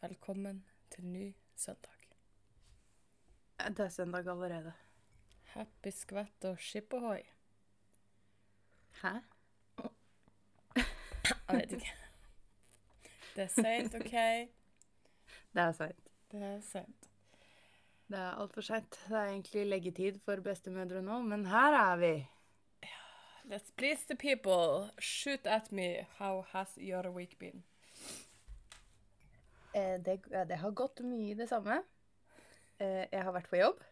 Velkommen til ny søndag. Det er søndag allerede. Happy skvett og skippohoi. Hæ? Jeg vet ikke. Det er seint, OK? Det er seint. Det er seint. Det er altfor seint. Det er egentlig leggetid for bestemødre nå, men her er vi. Let's please the people. Shoot at me. How has your week been? Eh, det, det har gått mye i det samme. Eh, jeg har vært på jobb.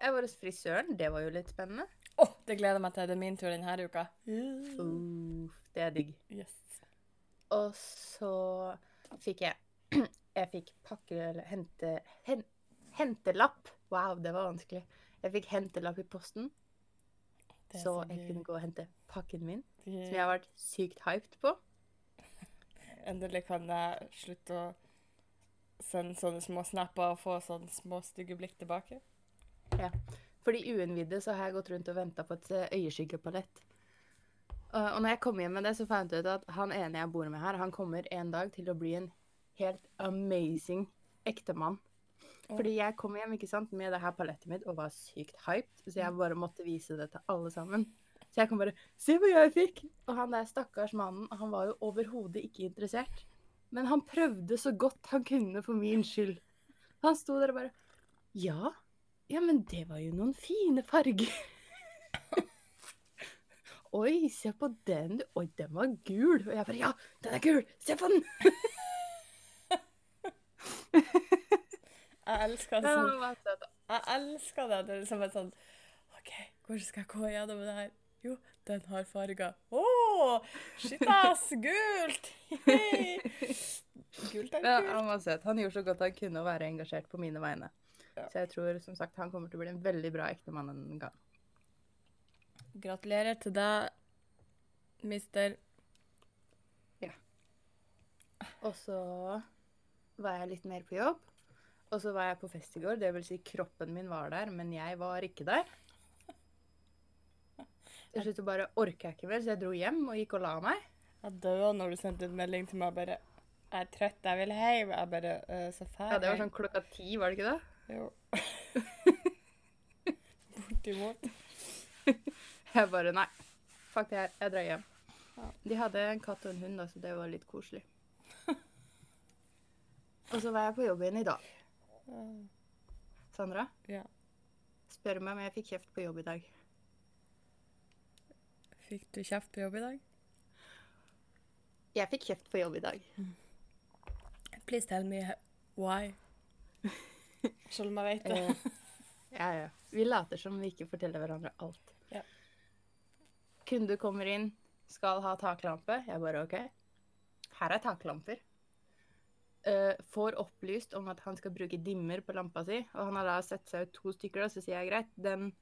Jeg var hos frisøren. Det var jo litt spennende. Å, det gleder jeg meg til. Det er min tur denne uka. Uh, det er digg. Yes. Og så fikk jeg Jeg fikk pakke... Eller hente... Hen, hentelapp. Wow, det var vanskelig. Jeg fikk hentelapp i posten, Så, så jeg kunne gå og hente pakken min. Som jeg har vært sykt hyped på. Endelig kan jeg slutte å sende sånne små snapper og få sånne små stygge blikk tilbake. For de uinnvidde så har jeg gått rundt og venta på et eh, øyeskyggepalett. Og når jeg kom hjem med det, så fant jeg ut at han ene jeg bor med her, han kommer en dag til å bli en helt amazing ektemann. Fordi jeg kom hjem ikke sant, med det her palettet mitt og var sykt hyped, så jeg bare måtte vise det til alle sammen. Så jeg kom bare 'Se hva jeg fikk!' Og han der stakkars mannen, han var jo overhodet ikke interessert. Men han prøvde så godt han kunne for min skyld. Han sto der og bare 'Ja, ja, men det var jo noen fine farger'. Oi, se på den. Oi, den var gul. Og jeg bare Ja, den er gul! Se på den! Jeg elsker det sånn. Jeg elsker det. Det er liksom et sånn OK, hvordan skal jeg gå gjennom det her? Jo, den har farger. Å! shit, ass! Gult! Gult er Ja, kult. han var søt. Han gjorde så godt han kunne å være engasjert på mine vegne. Ja. Så jeg tror som sagt han kommer til å bli en veldig bra ektemann en gang. Gratulerer til deg, mister. Ja. Og så var jeg litt mer på jobb. Og så var jeg på fest i går. Det vil si kroppen min var der, men jeg var ikke der. Til slutt bare orka jeg ikke mer, så jeg dro hjem og gikk og la meg. Jeg døde når du sendte en melding til meg bare 'Jeg er trøtt, jeg vil hjem.' Jeg bare «Øh, 'Så fæl'. Ja, Det var sånn klokka ti, var det ikke det? Jo. Bortimot. Jeg bare nei. Fuck det her. Jeg drar hjem. Ja. De hadde en katt og en hund, da, så det var litt koselig. og så var jeg på jobb igjen i dag. Sandra, Ja. spør meg om jeg fikk kjeft på jobb i dag. Fikk du kjeft på jobb i dag? Jeg fikk kjeft på jobb i dag. Please tell me why. Selv om jeg vet det. Ja, ja. Vi later som vi ikke forteller hverandre alt. Ja. Kunde kommer inn, skal ha taklampe. Jeg bare OK. Her er taklamper. Uh, får opplyst om at han skal bruke dimmer på lampa si, og han har da sett seg ut to stykker, og så sier jeg greit. Den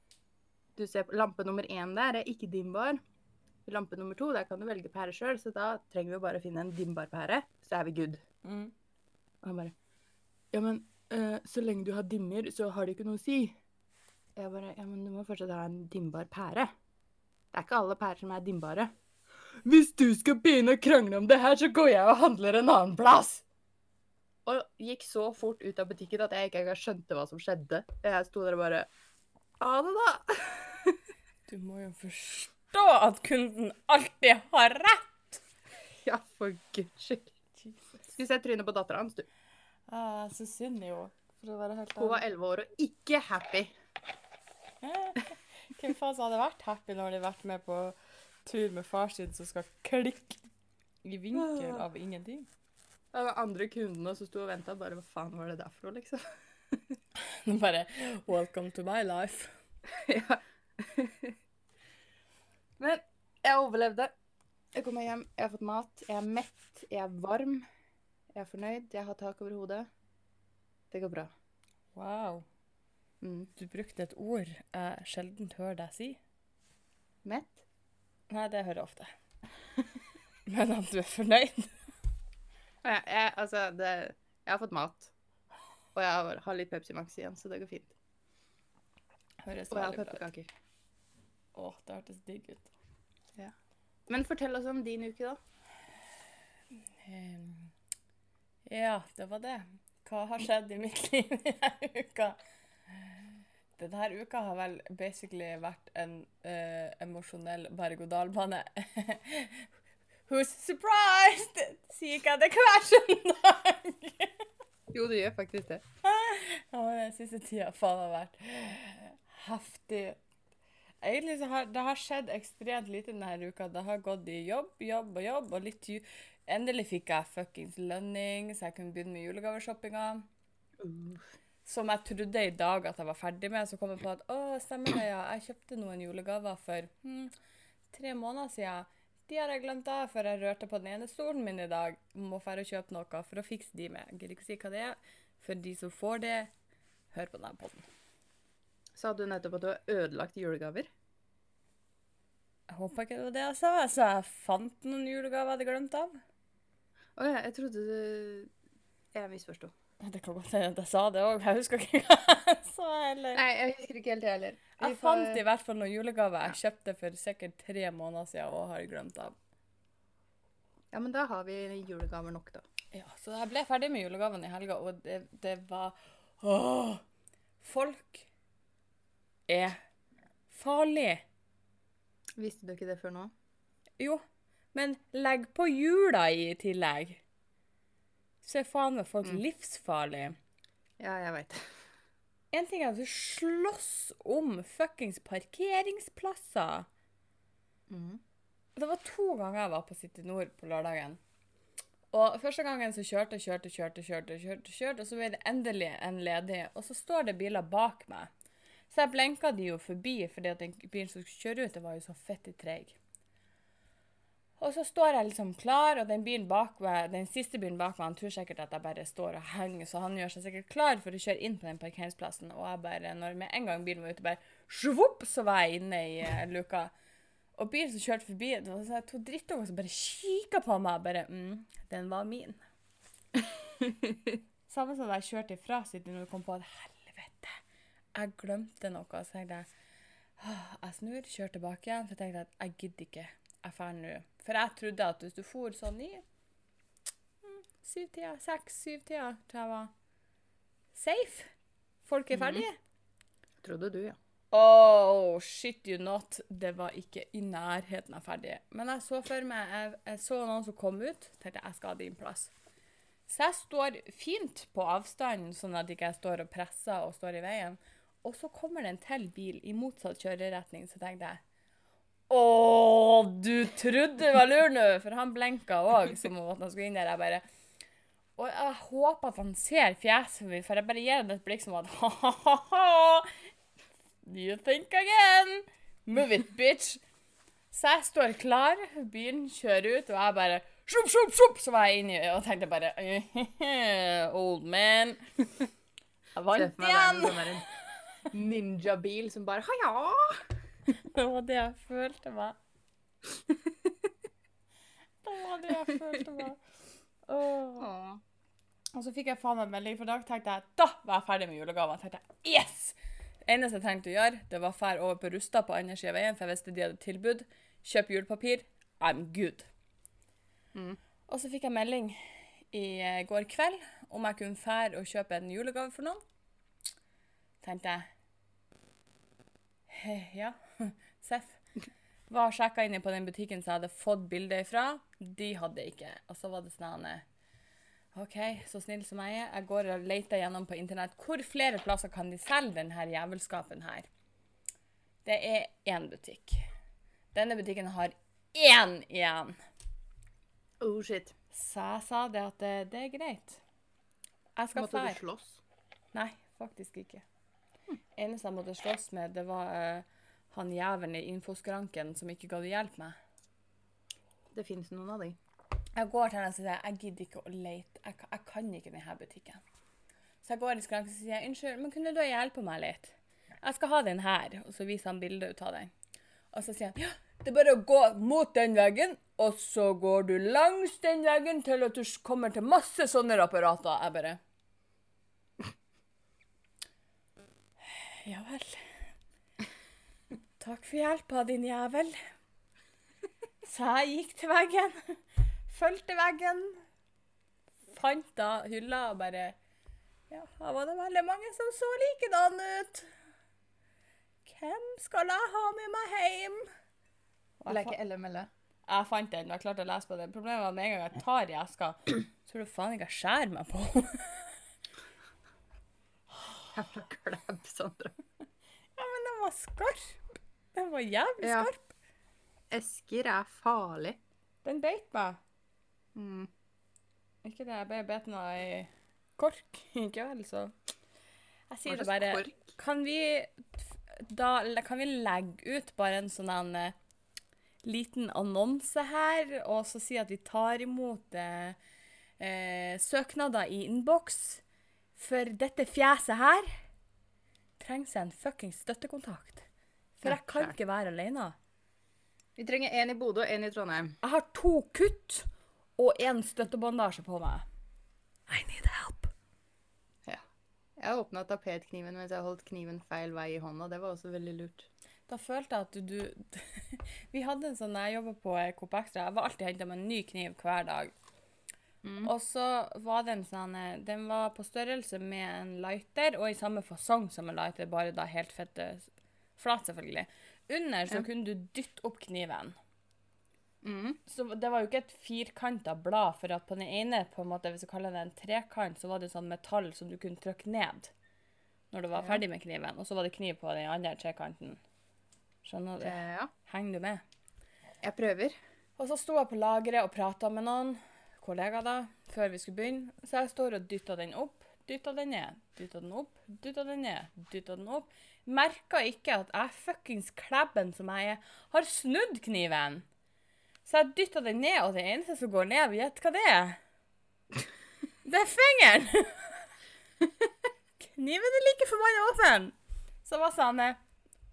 du ser på lampe nummer én der er ikke dimbar. Lampe nummer to, der kan du velge pære sjøl, så da trenger vi bare å finne en dimbar pære, så er vi good. Mm. Og han bare Ja, men uh, så lenge du har dimmer, så har det ikke noe å si. Jeg bare Ja, men du må fortsatt ha en dimmbar pære. Det er ikke alle pærer som er dimmbare. Hvis du skal begynne å krangle om det her, så går jeg og handler en annen plass! Og gikk så fort ut av butikken at jeg ikke engang skjønte hva som skjedde. Jeg sto der og bare Ha det, da! Du må jo forstå at kunden alltid har rett! Ja, for guds skyld. Skulle se trynet på dattera hans, du. Ah, så synd i henne, Hun var elleve år og ikke happy. Hvem faen som hadde vært happy når de hadde vært med på tur med far sin som skal klikke i vinkel av ingenting? Det var andre kundene som sto og venta. Bare hva faen var det der for noe, liksom? Bare 'Welcome to my life'. ja. Men jeg overlevde. Jeg kommer hjem, jeg har fått mat, jeg er mett, jeg er varm. Jeg er fornøyd, jeg har tak over hodet. Det går bra. Wow. Mm. Du brukte et ord jeg sjelden hører deg si. Mett? Nei, det hører jeg ofte. Men at du er fornøyd? Jeg, jeg, altså, det, jeg har fått mat. Og jeg har, litt Pepsi Max igjen, så det går fint. Høres Og jeg har pepperkaker. Å, det hørtes digg ut. Men fortell oss om din uke, da. Ehm, Ja, det var det. Hva har skjedd i mitt liv denne uka? Denne uka har vel basically vært en uh, emosjonell berg-og-dal-bane. Who's surprised? Sier ikke jeg det hver søndag? Jo, du gjør faktisk det. Ja, den siste tida faen har vært heftig. Egentlig så har det har skjedd ekstremt lite denne uka. Det har gått i jobb, jobb og jobb. Og litt ju Endelig fikk jeg fuckings lønning, så jeg kunne begynne med julegaveshoppinga. Som jeg trodde i dag at jeg var ferdig med. Så kom jeg på at å, stemmer det, ja. Jeg kjøpte noen julegaver for hm, tre måneder siden. De har jeg glemt av før jeg rørte på den ene stolen min i dag. Må dra og kjøpe noe for å fikse de med. Jeg gidder ikke si hva det er. For de som får det, hør på denne podden. Sa du nettopp at du har ødelagt julegaver? Jeg håper ikke det var det jeg sa. Jeg sa jeg fant noen julegaver jeg hadde glemt av. Å ja, jeg trodde du Jeg misforsto. Det kan godt hende at jeg sa det òg. Jeg husker ikke hva jeg sa heller. Nei, jeg husker ikke helt, det heller. Vi Jeg får- fant i hvert fall noen julegaver jeg kjøpte for sikkert tre måneder siden og har glemt av. Ja, men da har vi julegaver nok, da. Ja, Så jeg ble ferdig med julegavene i helga, og det, det var Åh! Folk er farlig. Visste du ikke det før nå? Jo, men legg på hjula i tillegg. Så er faen meg folk Mm. livsfarlig. Ja, jeg veit. En ting er at du slåss om fuckings parkeringsplasser. Mm. Det var to ganger jeg var på City Nord på lørdagen. Og første gangen så kjørte, kjørte, kjørte, kjørte, kjørte, kjørte, og så ble det endelig en ledig, og så står det biler bak meg. Så jeg blenka de jo forbi, fordi at den bilen som skulle kjøre ut, det var jo så fette treig. Og så står jeg liksom klar, og den bilen bak meg, den siste bilen bak meg, han tror sikkert at jeg bare står og henger, så han gjør seg sikkert klar for å kjøre inn på den parkeringsplassen. Og jeg bare, når med en gang bilen var ute, bare svopp, så var jeg inne i uh, luka. Og bilen som kjørte forbi, det var sånn to drittunger som bare kikka på meg. Bare mm, den var min. Samme som da jeg kjørte ifra siden jeg kom på at helvete, jeg glemte noe. Så tenkte jeg jeg snur, kjører tilbake igjen, for jeg tenkte at jeg gidder ikke. Jeg drar nå. For jeg trodde at hvis du for sånn i mm, syv-tida, seks-syv-tida, tror jeg var safe. Folk er ferdige. ferdige. Trodde du, ja. Oh, shit you not. Det var ikke i nærheten av ferdig. Men jeg så for meg, jeg, jeg så noen som kom ut, tenkte jeg skal ha din plass. Så jeg står fint på avstanden, sånn at ikke jeg står og presser og står i veien. Og så kommer det en til bil i motsatt kjøreretning, så tenkte jeg Å, du trodde du var lur nå! For han blenka òg, som om han skulle inn der. Jeg bare Og jeg håper at han ser fjeset mitt, for jeg bare gir ham et blikk som at ha-ha-ha. You think again. Move it, bitch. Så jeg står klar, bilen kjører ut, og jeg bare shup, shup, shup, Så var jeg inni og tenkte bare Old man. Jeg vant igjen! Ninjabil som bare Ha ja! Det var det jeg følte meg. Det var det jeg følte meg. Åh. Åh. Og så fikk jeg faen meg melding, for da tenkte jeg da var jeg ferdig med julegavene. tenkte jeg, yes! Det eneste jeg tenkte å gjøre, det var å dra over på Rusta på andre sida av veien, for jeg visste de hadde tilbud. Kjøp julepapir. I'm good. Mm. Og så fikk jeg melding i eh, går kveld om jeg kunne fære og kjøpe en julegave for noen. Tenkte jeg «He, Ja, seff. Var sjekka inn på den butikken som jeg hadde fått bilde ifra. De hadde ikke. Og så var det sånn eh, OK, så snill som jeg er. Jeg går og leter gjennom på internett. Hvor flere plasser kan de selge denne jævelskapen her? Det er én butikk. Denne butikken har én igjen. Oh shit. Så jeg sa det at det, det er greit. Jeg skal Måtte du slåss? Nei, faktisk ikke. Eneste jeg måtte slåss med, det var uh, han jævelen i infoskranken som ikke gadd å hjelpe meg. Det finnes noen av dem. Jeg går til henne og sier jeg gidder ikke å lete. Jeg, jeg kan ikke denne butikken. Så jeg går i skranken og sier unnskyld, men kunne du hjelpe meg litt? Jeg skal ha den her. Og så viser han bildet ut av den. Og så sier han ja, det er bare å gå mot den veggen, og så går du langs den veggen til at du kommer til masse sånne apparater. Jeg bare Ja vel. Takk for hjelpa, din jævel. Så jeg gikk til veggen, fulgte veggen, fant da hylla og bare Ja, her var det veldig mange som så likedan ut. Hvem skal jeg ha med meg hjem? Leke fa LML. jeg fant den og jeg klarte å lese på den. Problemet var med en gang jeg tar i eska, tror du faen ikke jeg skjærer meg på Jævla klæbb, Sandra. Ja, men den var skarp. Den var jævlig Ja. skarp. Esker er farlig. Den beit meg. Mm. Ikke det, jeg ble beten av ei kork. Ikke vel, så Jeg sier Hva det slags bare kork? Kan vi da kan vi legge ut bare en sånn en, eh, liten annonse her, og så si at vi tar imot eh, eh, søknader i innboks? For dette fjeset her trenger seg en fuckings støttekontakt. For jeg kan ikke være alene. Vi trenger én i Bodø og én i Trondheim. Jeg har to kutt og én støttebandasje på meg. I need help. Ja. Jeg åpna tapetkniven mens jeg holdt kniven feil vei i hånda. Det var også veldig lurt. Da følte jeg at du, du Vi hadde en sånn Jeg jobba på Coop Extra. Jeg var alltid henta med en ny kniv hver dag. Og så var den sånn eh, Den var på størrelse med en lighter, og i samme fasong som en lighter, bare da helt fette flat, selvfølgelig. Under så Ja. kunne du dytte opp kniven. Mm. Så det var jo ikke et firkanta blad, for at på den ene, på en måte, hvis du kaller det en trekant, så var det sånn metall som du kunne trykke ned når du var Ja. ferdig med kniven. Og så var det kniv på den andre trekanten. Skjønner du? Eh, ja. Henger du med? Jeg prøver. Og så sto jeg på lageret og prata med noen kollegaer da, før vi skulle begynne. Så jeg står og dytter den opp, dytter den ned, dytter den opp, dytter den ned, dytter den opp. Merka ikke at jeg fuckings klebben som jeg er, har snudd kniven. Så jeg dytter den ned, og det eneste som går ned, gjett hva det er? Det er fingeren! Kniven er like forbanna åpen! Så var sånn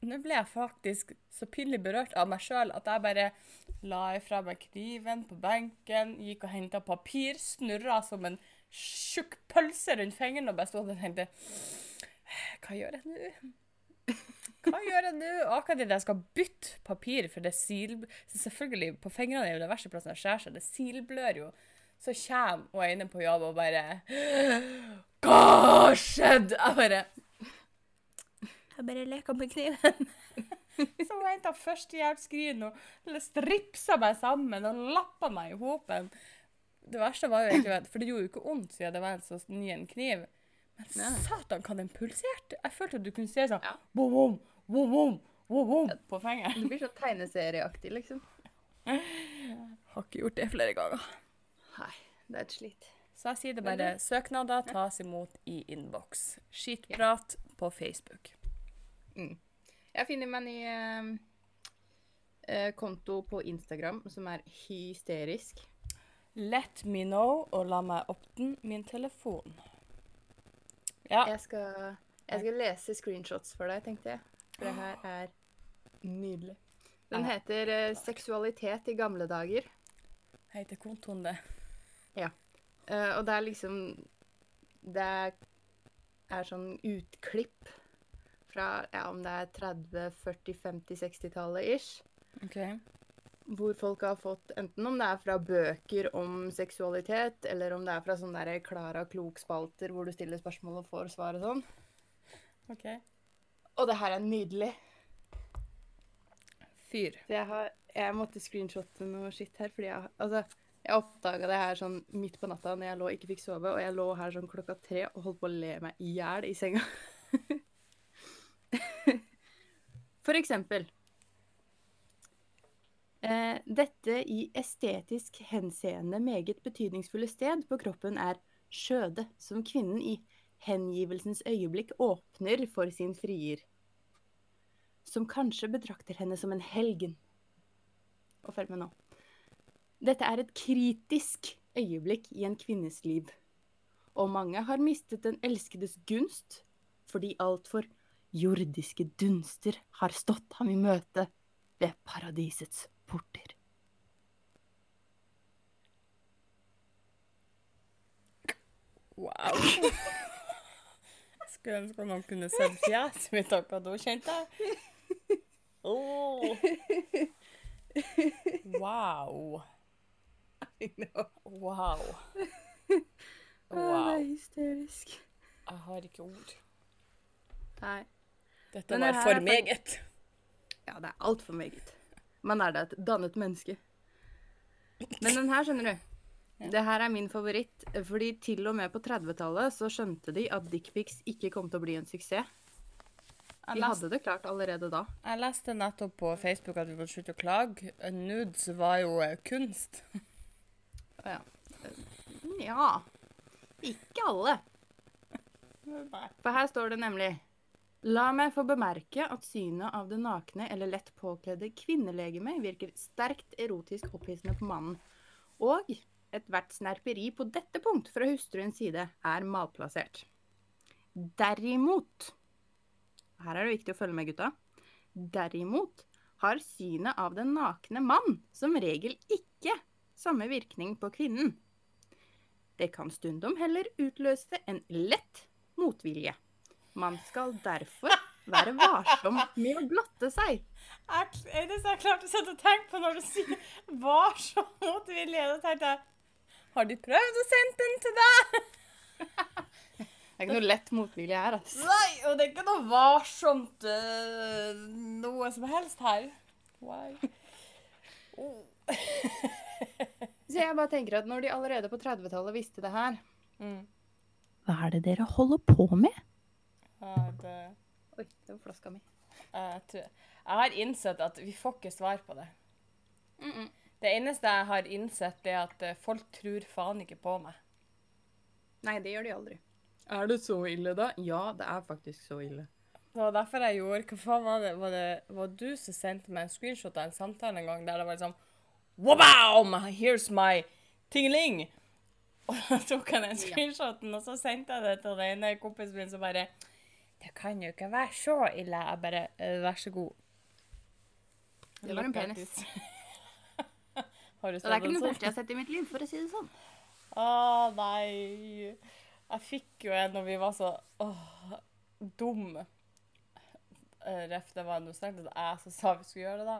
Nå ble jeg faktisk så pinlig berørt av meg sjøl at jeg bare la ifra meg kniven på benken, gikk og henta papir, snurra som en tjukk pølse rundt fingeren og bare sto og tenkte Hva gjør jeg nå? Hva gjør jeg nå? Akkurat idet jeg skal bytte papir, for det sil... Selvfølgelig, på fingrene er jo det verste plassen å skjære seg. Det silblør jo. Så kommer hun ene på jobb og bare Hva har skjedd? Jeg bare Jeg bare leker med kniven. Så hun henta førstehjelpsskrin og stripsa meg sammen og lappa meg i hopen. Det verste var jo egentlig at For det gjorde jo ikke vondt siden det var en så ny en kniv. Men Nei. satan, hva den pulserte! Jeg følte at du kunne se sånn Ja. bom, bom, bom, bom, bom, bom, på fingeren. Det blir så tegneserieaktig, liksom. Har ikke gjort det flere ganger. Nei, det er et slit. Så jeg sier det bare. Søknader tas imot i innboks. Skitprat på Facebook. Jeg finner meg en ny eh, eh, konto på Instagram som er hysterisk. Let me know, og la meg åpne min telefon. Ja. Jeg skal, jeg skal lese screenshots for deg, tenkte jeg. For det her er nydelig. Den heter eh, 'Seksualitet i gamle dager'. Heter kontoen det. Eh, og det er liksom Det er sånn utklipp fra ja, om det er 30-, 40-, 50-, 60-tallet ish. OK. Hvor folk har fått enten om det er fra bøker om seksualitet, eller om det er fra sånne der Klara Klok-spalter hvor du stiller spørsmål og får svar og sånn. ok. Og det her er nydelig. Fyr. Så jeg, har, jeg måtte screenshotte noe skitt her, fordi jeg, altså, jeg oppdaga det her sånn midt på natta når jeg lå og ikke fikk sove, og jeg lå her sånn klokka tre og holdt på å le meg i hjel i senga. For eksempel eh, Dette i estetisk henseende meget betydningsfulle sted på kroppen er skjødet, som kvinnen i hengivelsens øyeblikk åpner for sin frier som kanskje betrakter henne som en helgen. Og følg med nå. Dette er et kritisk øyeblikk i en kvinnes liv. Og mange har mistet den elskedes gunst fordi altfor jordiske dunster har stått ham i møte ved paradisets porter. Wow. Jeg skulle ønske noen kunne sett fjeset mitt akkurat nå, kjente jeg. Oh. Wow. I know. Wow. Det er hysterisk. Jeg har ikke ord. Nei. Dette var for meget. Ja, det er altfor meget. Man er da et dannet menneske. Men den her, skjønner du. Det her er min favoritt, fordi til og med på 30-tallet så skjønte de at dickpics ikke kom til å bli en suksess. De hadde det klart allerede da. jeg leste nettopp på Facebook at vi måtte slutte å klage. Nudes var jo eh, kunst. Ja. Ja. Ikke alle. For her står det nemlig La meg få bemerke at synet av det nakne eller lett påkledde kvinnelegeme virker sterkt erotisk opphissende på mannen. Og ethvert snerperi på dette punkt fra hustruens side er malplassert. Derimot Her er det viktig å følge med, gutta. Derimot har synet av den nakne mann som regel ikke samme virkning på kvinnen. Det kan stundom heller utløse en lett motvilje. Man skal derfor være varsom med å blotte seg. Jeg, så jeg klarte å sette og tenke på når du sier 'varsom mot vilje', da tenkte jeg Har de prøvd å sende den til deg? Det er ikke noe lett motvilje her, altså. Nei, og det er ikke noe varsomt uh, noe som helst her. Why? Oh. Så jeg bare tenker at når de allerede på 30-tallet visste det her Mm. Hva er det dere holder på med? Ja, det, Oi, det var flaska mi. jeg, tror, jeg har innsett at vi får ikke svar på det. Det eneste jeg har innsett, er at eh, folk tror faen ikke på meg. Nei, det gjør de aldri. Er det så ille, da? Ja, det er faktisk så ille. Det var derfor jeg gjorde Hva faen var det? Var det var du som sendte meg en screenshot av en samtale en gang der det var liksom Wabam! Here's my tingeling! Og da tok jeg den screenshoten, og så sendte jeg det til den ene kompisen min som bare Det kan jo ikke være så ille. Jeg bare «Eh, Vær så god. Det var en penis. Har du Og det er ikke den første jeg har sett i mitt liv, for å si det sånn. Å, nei. Jeg fikk jo en når vi var så åh, dum. Eh, Ref, det var noe snakket, jeg som sa vi skulle gjøre det, da.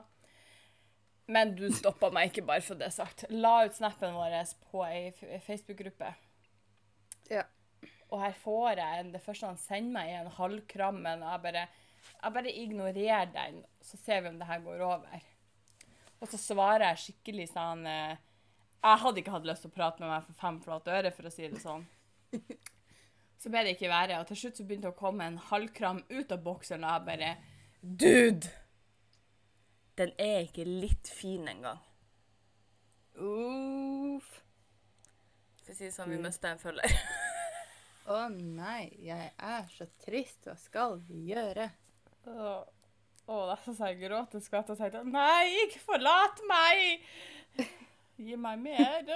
Men du stoppa meg ikke bare for det sagt. La ut snappen vår på ei Facebook-gruppe. Ja. Og her får jeg en, det første han sender meg, er en halvkram, men jeg bare, jeg bare ignorerer den, så ser vi om det her går over. Og så svarer jeg skikkelig sånn eh, Jeg hadde ikke hatt lyst til å prate med meg for fem flate øre, for å si det sånn. Så ble det ikke være, og til slutt så begynte det å komme en halvkram ut av bokseren, og jeg bare Dude! Den er ikke litt fin engang. Uff. Å si det sånn, vi mista en følger. Å nei, jeg er så trist. Hva skal vi gjøre? Åh, da så jeg gråt og skvatt og tenkte Nei, ikke forlat meg! Gi meg mer.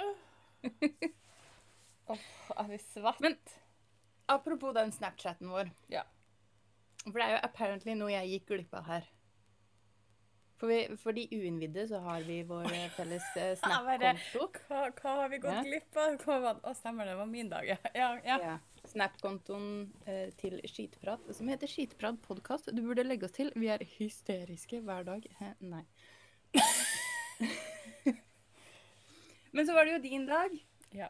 Åh, er vi svett. Men- Apropos den Snapchatten vår. Ja. For det er jo apparently noe jeg gikk glipp av her. For, vi, for de uinnvidde så har vi vår felles eh, Snap-konto. Hva, hva har vi gått Ja. glipp av? Å, stemmer det. Det var min dag. Ja. ja, ja. Ja. Snap-kontoen eh, til Skitprat, som heter Skitprat podkast. Du burde legge oss til. Vi er hysteriske hver dag. Nei. Men så var det jo din dag. Ja.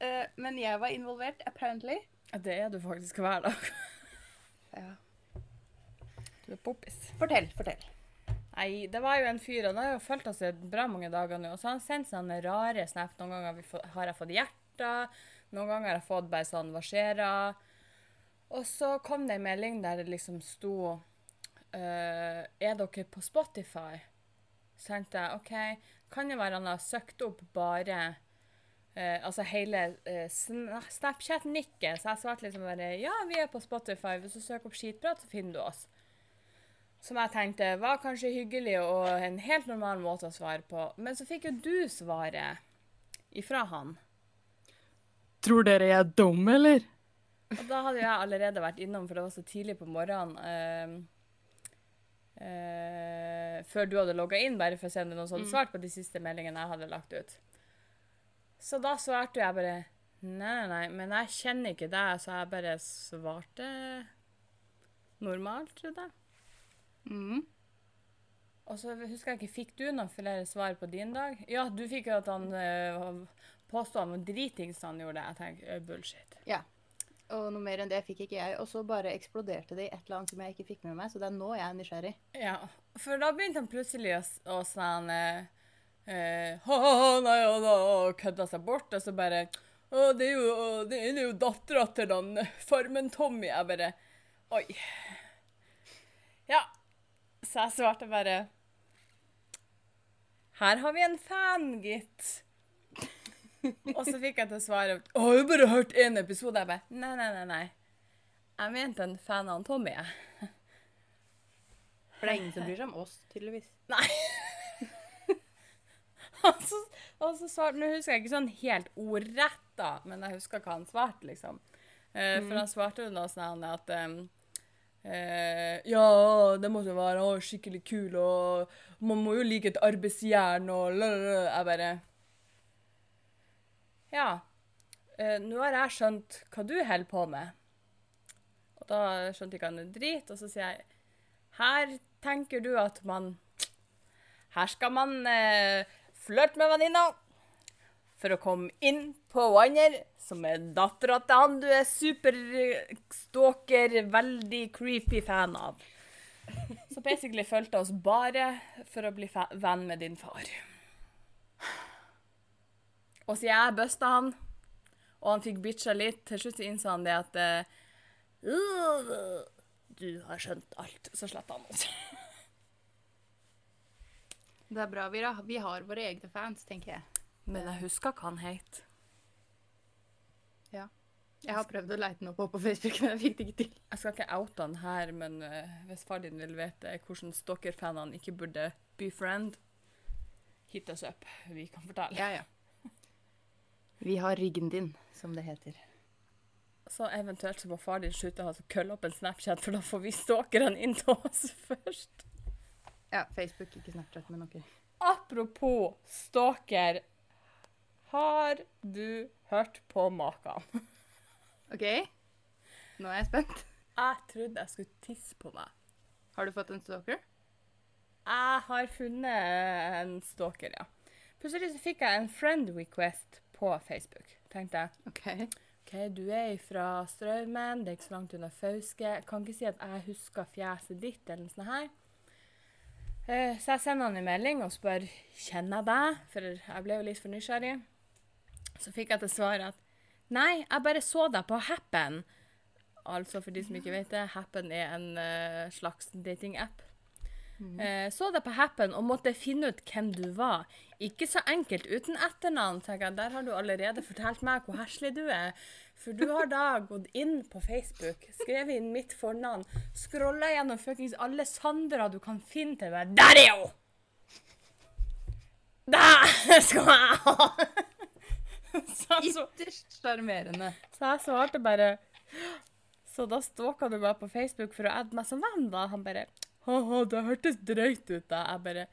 Eh, men jeg var involvert, apparently. Det er du faktisk hver dag. Ja. Du er poppis. Fortell, fortell. Nei, det var jo en fyr, og han har jo fulgt oss i bra mange dager nå. Og så har han sendt sånne rare snap. Noen ganger har jeg fått hjerter, noen ganger har jeg fått bare sånn hva skjer da? Og så kom det en melding der det liksom sto uh, Er dere på Spotify? Så tenkte jeg OK, kan det være han har søkt opp bare uh, Altså hele uh, Snapchat-nikket. Så jeg svarte liksom bare Ja, vi er på Spotify. Hvis du søker opp skitprat, så finner du oss. Som jeg tenkte var kanskje hyggelig og en helt normal måte å svare på. Men så fikk jo du svaret ifra han. Tror dere jeg er dum, eller? Og da hadde jeg allerede vært innom, for det var så tidlig på morgenen. Uh, uh, før du hadde logga inn, bare for å se om det noen som hadde svart på de siste meldingene jeg hadde lagt ut. Så da svarte jeg bare Nei, nei, nei, men jeg kjenner ikke deg, så jeg bare svarte normalt, trodde jeg. Mm. Og så husker jeg ikke, Fikk du noen flere svar på din dag? Ja, du fikk jo at han eh, påstå han var dritings han gjorde. Jeg tenker bullshit. Ja. Og noe mer enn det fikk ikke jeg. Og så bare eksploderte det i et eller annet som jeg ikke fikk med meg, så det er nå jeg er nysgjerrig. Ja, for da begynte han plutselig å, å sånn eh, nei, og da kødda seg bort, og så bare Å, det er jo, det er jo dattera til den Farmen-Tommy. Jeg bare Oi. Ja. Så jeg svarte bare Her har vi en fan, gitt. Og så fikk jeg til å svare at Å, jeg har bare hørt én episode. Jeg bare Nei, nei, nei. nei. Jeg mente en fan av Tommy, jeg. For det er ingen som bryr seg om oss, tydeligvis. Nei. og så, og så svarte Nå husker jeg ikke sånn helt ordrett, da, men jeg husker hva han svarte, liksom. Eh, For han svarte jo noe sånn at um, eh, Ja, det måtte jo være å, skikkelig kul, og man må jo like et arbeidsjern, og lalala. Jeg bare Ja. eh, nå har jeg skjønt hva du holder på med. Og da skjønte ikke han en drit, og så sier jeg her tenker du at man Her skal man eh, flørte med venninna for å komme inn på Wanner, som er dattera til han du er superstalker, veldig creepy fan av. Så basically fulgte oss bare for å bli venn med din far. Og så jeg busta han, og han fikk bitcha litt. Til slutt innså han det at «Øh, Du har skjønt alt. Så sletta han oss. Det er bra. Vi har, vi har våre egne fans, tenker jeg. Men jeg husker hva han het. Jeg har prøvd å leite den opp på Facebook, men jeg fikk det ikke til. Jeg skal ikke oute han her, men uh, hvis far din vil vite hvordan stalker-fanene ikke burde befriend, hit us up. Vi kan fortelle. Ja, ja. Vi har ryggen din, som det heter. Så eventuelt så må far din slutte å kølle opp en Snapchat, for da får vi stalkerne inn til oss først. Ja, Facebook, ikke Snapchat, men ok. Apropos stalker. Har du hørt på maken? Ok, nå er jeg spent. Jeg trodde jeg skulle tisse på meg. Har du fått en stalker? Jeg har funnet en stalker, ja. Plutselig så fikk jeg en friend request på Facebook. Tenkte jeg Ok. OK, du er fra Straumen, det er ikke så langt unna Fauske. Kan ikke si at jeg husker fjeset ditt, eller noe sånt her. Eh, Så jeg sender han en melding og spør kjenner jeg deg, for jeg ble jo litt for nysgjerrig. Så fikk jeg til svar at nei, jeg bare så deg på Happen. Altså, for de som ikke vet det, Happen er en eh, slags datingapp. Eh, så deg på Happen og måtte finne ut hvem du var. Ikke så enkelt uten etternavn. tenker jeg. Der har du allerede fortalt meg hvor heslig du er. For du har da gått inn på Facebook, skrevet inn mitt fornavn, scrolla gjennom fuckings alle Sandra du kan finne til meg. Der er hun! Der skal jeg ha! Ytterst sjarmerende. så jeg svarte bare Så da stalka du meg på Facebook for å adde meg som venn, da? Han bare Ha-ha, det hørtes drøyt ut, da. Jeg bare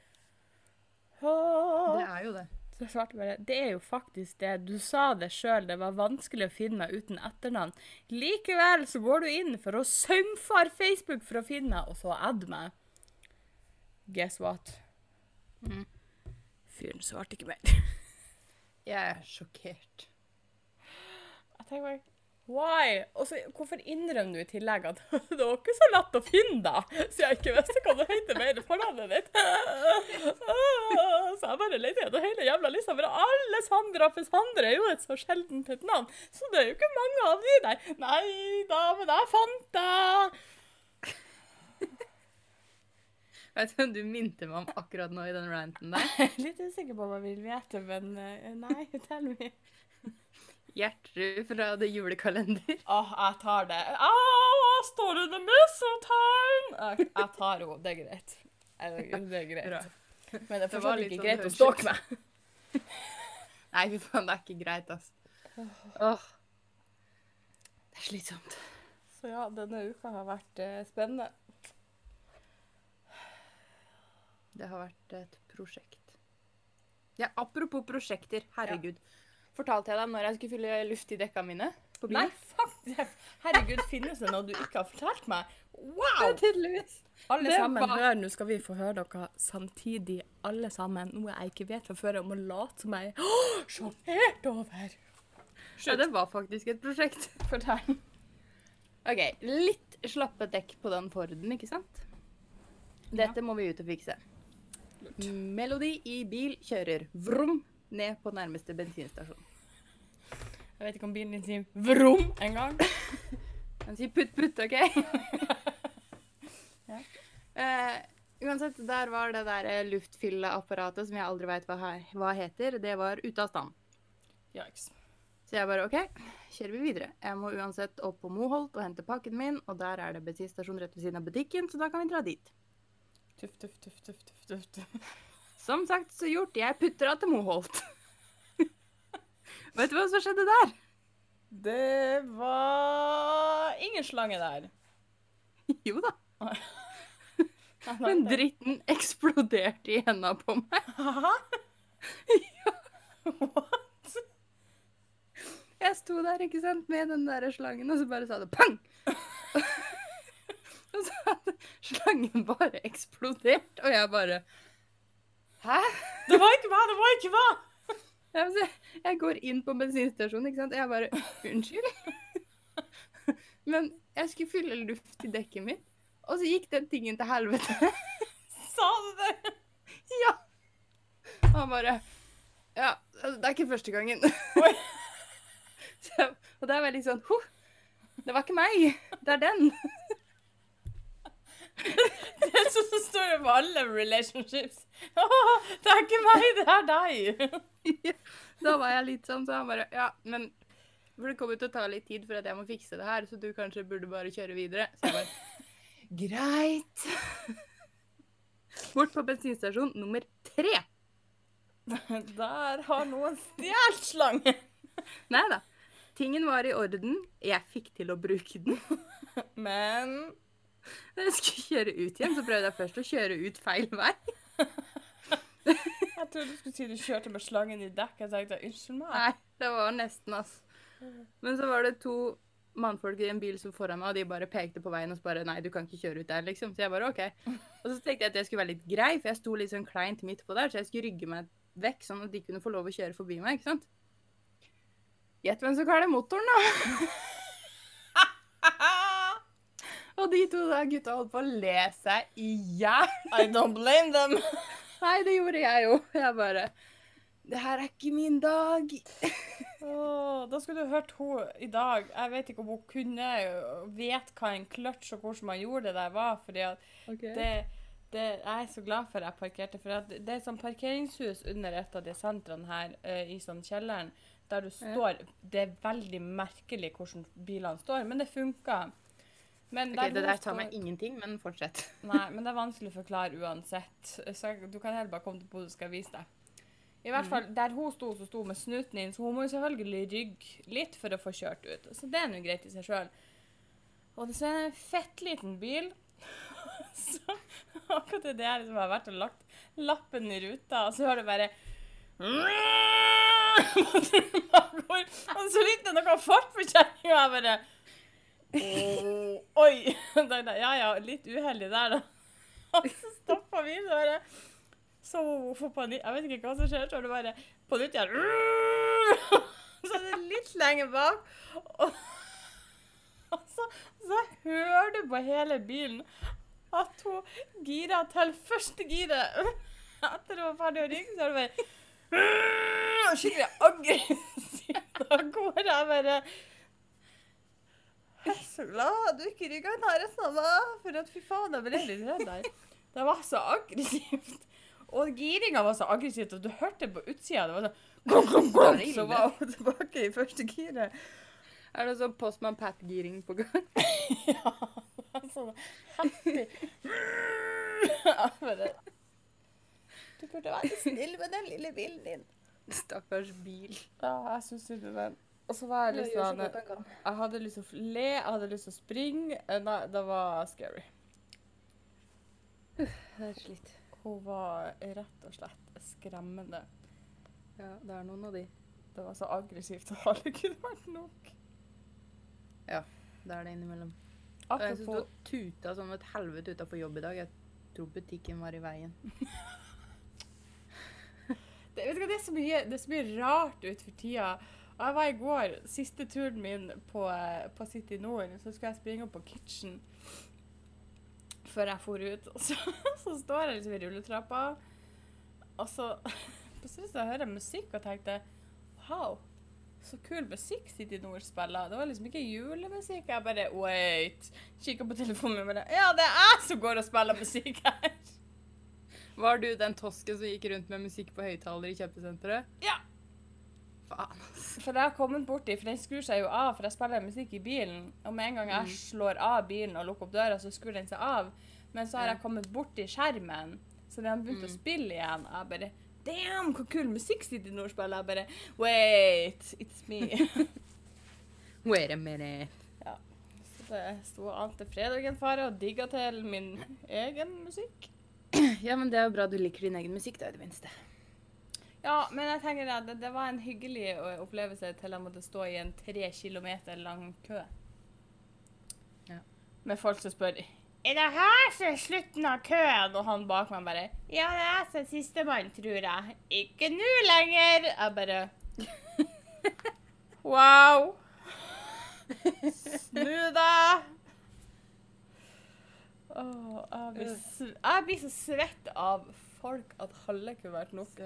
Det er jo det. Så jeg svarte bare Det er jo faktisk det. Du sa det sjøl, det var vanskelig å finne meg uten etternavn. Likevel så går du inn for å saumfare Facebook for å finne meg, og så add meg. Guess what? Mm. Fyren svarte ikke mer. Jeg er sjokkert. Jeg tenker bare Why? Og så hvorfor innrømmer du i tillegg at det var ikke så lett å finne deg, så jeg ikke visste hva du heter mer fornavnet ditt? Så jeg bare leter gjennom hele jævla lista, for alle Sandra for Sandra er jo et så sjeldent et navn, så det er jo ikke mange av de der. Nei da, men jeg fant deg! Vet du, du minte meg om akkurat nå i den ranten der. Jeg er litt usikker på hva jeg vil vite, men eh, nei, tell me. Gjertrud fra Det julekalender. Åh, jeg tar det. Au, står under the mistletoe? Jeg, jeg tar henne, det er greit. Det er greit. Men det er var fortsatt ikke sånn greit å stalke meg. Nei, fy faen, det er ikke greit, altså. Åh. Det er slitsomt. Så ja, denne uka har vært eh, spennende. Det har vært et prosjekt. Ja, apropos prosjekter, herregud. Fortalte jeg deg når jeg skulle fylle luft i dekka mine? Nei, faktisk. Herregud, finnes det noe du ikke har fortalt meg? Wow! tydeligvis. Alle sammen, var- hør, nå skal vi få høre dere samtidig, alle sammen, noe jeg ikke vet fra før, om å late som jeg er sjokkert over. Ja, det var faktisk et prosjekt. Fortell. OK, litt slappe dekk på den Forden, ikke sant? Dette må vi ut og fikse. Melodi i bil kjører vrom ned på nærmeste bensinstasjon. Jeg vet ikke om bilen din sier vrom en gang. Den sier putt, putt, OK? Ja. uh, uansett, der var det der eh, luftfylleapparatet som jeg aldri veit hva, hva heter, det var ute av stand. Yikes. Så jeg bare OK, kjører vi videre. Jeg må uansett opp på Moholt og hente pakken min, og der er det bensinstasjon rett ved siden av butikken, så da kan vi dra dit. Tuff, tuff, tuff, tuff, tuff, tuff. Som sagt så gjort, jeg putter av til Moholt. Vet du hva som skjedde der? Det var ingen slange der. Jo da, men dritten eksploderte i henda på meg. Hæ? What? Jeg sto der, ikke sant, med den der slangen, og så bare sa det pang! og så hadde slangen bare eksplodert, og jeg bare Hæ? Det var ikke meg! det var ikke hva! Jeg, går inn på bensinstasjonen, ikke sant, jeg bare Unnskyld? Men jeg skulle fylle luft i dekket mitt, og så gikk den tingen til helvete. Sa du det? ja! Og han bare Ja, det er ikke første gangen. Så, og da var jeg litt sånn Ho! Det var ikke meg, det er den. Det er sånn som står over alle relationships. Oh, det er ikke meg, det er deg. da var jeg litt sånn, så han bare Ja, men for det kommer til å ta litt tid for at jeg må fikse det her, så du kanskje burde bare kjøre videre. Så jeg bare Greit. Bort på bensinstasjon nummer tre. Der har noen stjålet slangen. Nei da. Tingen var i orden. Jeg fikk til å bruke den. Men Da jeg skulle kjøre ut igjen, så prøvde jeg først å kjøre ut feil vei. jeg trodde du skulle si du kjørte med slangen i dekk. Jeg tenkte unnskyld meg. Nei, det var nesten, ass. Men så var det to mannfolk i en bil som foran meg, og de bare pekte på veien og så bare Nei, du kan ikke kjøre ut der, liksom. Så jeg bare OK. Og så tenkte jeg at jeg skulle være litt grei, for jeg sto litt sånn kleint midt på der, så jeg skulle rygge meg vekk, sånn at de kunne få lov å kjøre forbi meg, ikke sant. Gjett hvem som kveler motoren, da. Og de to da gutta holdt på å le seg i hjel. I don't blame them. Nei, det gjorde jeg jo. Jeg bare Det her er ikke min dag. oh, da skulle du hørt hun i dag. Jeg vet ikke om hun kunne vet hva en kløtsj og hvordan man gjorde det der var. fordi at det, det Jeg er så glad for at jeg parkerte. For at det er sånn parkeringshus under et av de sentrene her uh, i sånn kjelleren, der du står Det er veldig merkelig hvordan bilene står, men det funker. Men Ok, Det der tar meg ingenting, men fortsett. Nei, men det er vanskelig å forklare uansett. Så du kan heller bare komme til Bodø, skal jeg vise deg. I hvert fall der hun sto, så sto med snuten inn, så hun må jo selvfølgelig rygge litt for å få kjørt ut. Så det er nå greit i seg sjøl. Og det er en fett liten bil. Så akkurat det der som har vært og lagt lappen i ruta, og så hører du bare Og så lytter det noe fart på kjerringa, og jeg bare Oi! Da Ja ja, litt uheldig der, da. Og så stoppa vi, så bare Så hun får panikk. Jeg vet ikke hva som skjer, så det bare på nytt igjen. Så er det litt lenger bak. Og og så, så hører du på hele bilen at hun gira til første giret. Etter hun var ferdig å rygge, så er det bare Skikkelig aggressivt av gårde. Jeg bare Jeg er så glad du ikke rygga av meg, for at fy faen, jeg ble litt redd der. Det var så aggressivt. Og giringa var så aggressivt at du hørte på utsida. Det var sånn er gong, ille. Så var hun tilbake i første giret. Er det sånn Postman Pat-giring på gang? Ja, sånn heftig. Du burde være snill med den lille bilen din. Stakkars bil. Ja, jeg syns synd på den. Og så var jeg litt sånn Jeg hadde lyst til å le, jeg hadde lyst til å springe. Eh, Nei, det var scary. Det er slitt. Hun var rett og slett skremmende. Ja, det er noen av de. Det var så aggressivt og alle kunne vært nok. Ja, Det er det innimellom. Og jeg sto du tuta som et helvete utafor jobb i dag. Jeg tror butikken var i veien. det, vet du hva, det, er så mye, det er så mye rart utenfor tida. Og jeg var i går, siste turen min på, på City Nord, så skulle jeg springe opp på Kitchen før jeg for ut. Og så, så står jeg liksom i rulletrappa, og så plutselig så hører jeg musikk og tenkte Wow, så kul musikk City Nord spiller. Det var liksom ikke julemusikk. Jeg bare Wait. Kikker på telefonen min og bare Ja, det er jeg som går og spiller musikk her! Var du den tosken som gikk rundt med musikk på høyttaler i kjøpesenteret? Ja. Faen, ass. For jeg har kommet borti, for den skrur seg jo av, for jeg spiller musikk i bilen. Og med en gang jeg slår av bilen og lukker opp døra, så skrur den seg av. Men så har jeg kommet borti skjermen, så den har begynt å Mm. spille igjen. Og jeg bare Damn, hvor kul musikk City Nord spiller. Jeg bare Wait, it's me. Wait a minute. så det sto an til fredagen fare og digga til min egen musikk. Ja, men det er jo bra du liker din egen musikk, da, i det minste. Ja, men jeg tenker at det, det var en hyggelig opplevelse til jeg måtte stå i en tre kilometer lang kø. Ja. Med folk som spør Er det her som er slutten av køen? Og han bak meg bare Ja, det er som sistemann, tror jeg. Ikke nå lenger. Jeg bare Wow. Snu deg. Oh, jeg, blir, jeg blir så svett av folk at halve kunne vært nok.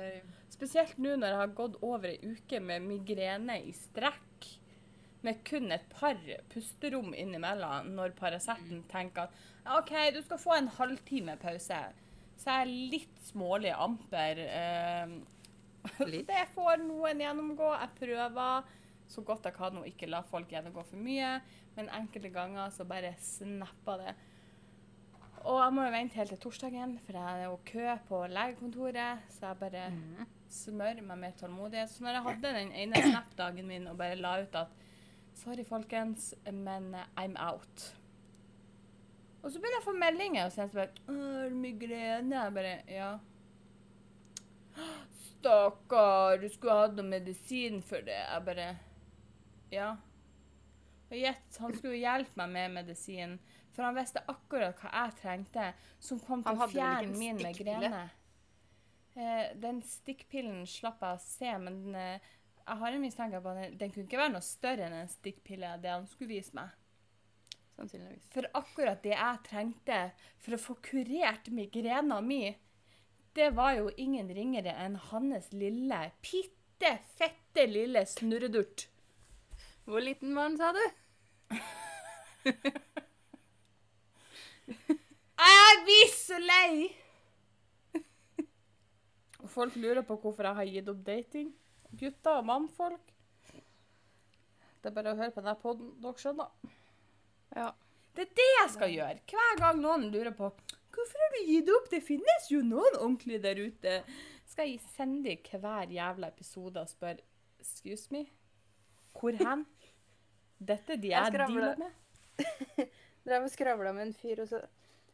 Spesielt nå når jeg har gått over ei uke med migrene i strekk. Med kun et par pusterom innimellom når Paraceten tenker at OK, du skal få en halvtime pause. Så jeg er litt smålig amper. Eh, Litt. det får noen gjennomgå. Jeg prøver så godt jeg kan å ikke la folk gjennomgå for mye. Men enkelte ganger så bare snapper det. Og jeg må jo vente helt til torsdagen, for jeg er jo kø på legekontoret. Så jeg bare Mm. smører meg med tålmodighet. Så når jeg hadde den ene Snap-dagen min og bare la ut at Sorry, folkens, men I'm out. Og så begynner jeg å få meldinger og så er det bare «Åh, Har migrene? Jeg bare Ja. Stakkar, du skulle hatt noe medisin for det. Jeg bare Ja. Og gjett, han skulle jo hjelpe meg med medisin, for han visste akkurat hva jeg trengte, som kom til å fjerne min migrene. Eh, den stikkpillen slapp jeg å se, men eh, jeg har en mistanke på at den, den kunne ikke være noe større enn en stikkpille, det han skulle vise meg. Sannsynligvis. For akkurat det jeg trengte for å få kurert migrena mi, det var jo ingen ringere enn hans lille, bitte fette lille snurredurt. Hvor liten var han, sa du? Jeg blir så lei! Og folk lurer på hvorfor jeg har gitt opp dating. Gutter og mannfolk. Det er bare å høre på denne poden, dere skjønner. Ja. Det er det jeg skal gjøre. Hver gang noen lurer på hvorfor har du gitt opp, det finnes jo noen ordentlige der ute, skal jeg sende dem hver jævla episode og spørre Excuse me? Hvor hen? Dette er de Jeg jeg dealer med. Drev og skravla med en fyr, og så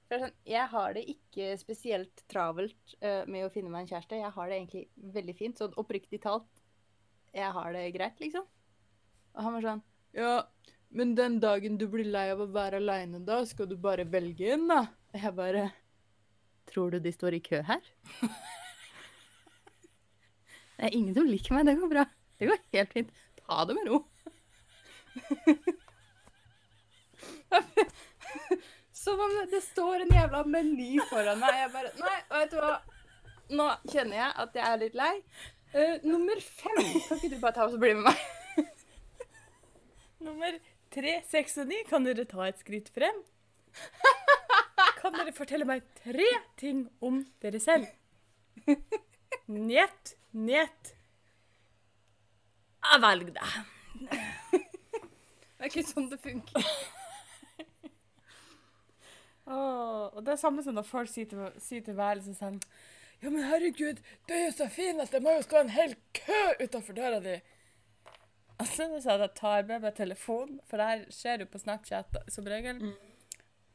sånn, Jeg har det ikke spesielt travelt uh, med å finne meg en kjæreste. Jeg har det egentlig veldig fint. Sånn oppriktig talt, jeg har det greit, liksom. Og han var sånn Ja, men den dagen du blir lei av å være aleine, da skal du bare velge en, da. Og jeg bare Tror du de står i kø her? Det er ingen som liker meg. Det går bra. Det går helt fint. Ta det med ro. Som om det står en jævla meny foran meg. Jeg bare Nei, vet du hva. Nå kjenner jeg at jeg er litt lei. Uh, nummer fem. Kan ikke du bare ta oss og bli med meg? Nummer tre, seks og ni, kan dere ta et skritt frem? Kan dere fortelle meg tre ting om dere selv? Njet, njet. Velger deg. Det er ikke sånn det funker. Åh, og det er samme som når folk sier til, sier til værelset sånn Ja, men herregud, det er jo så fin at det må jo stå en hel kø utafor døra di. Altså, det er sånn jeg tar med meg telefonen, for det her skjer jo på Snapchat som regel.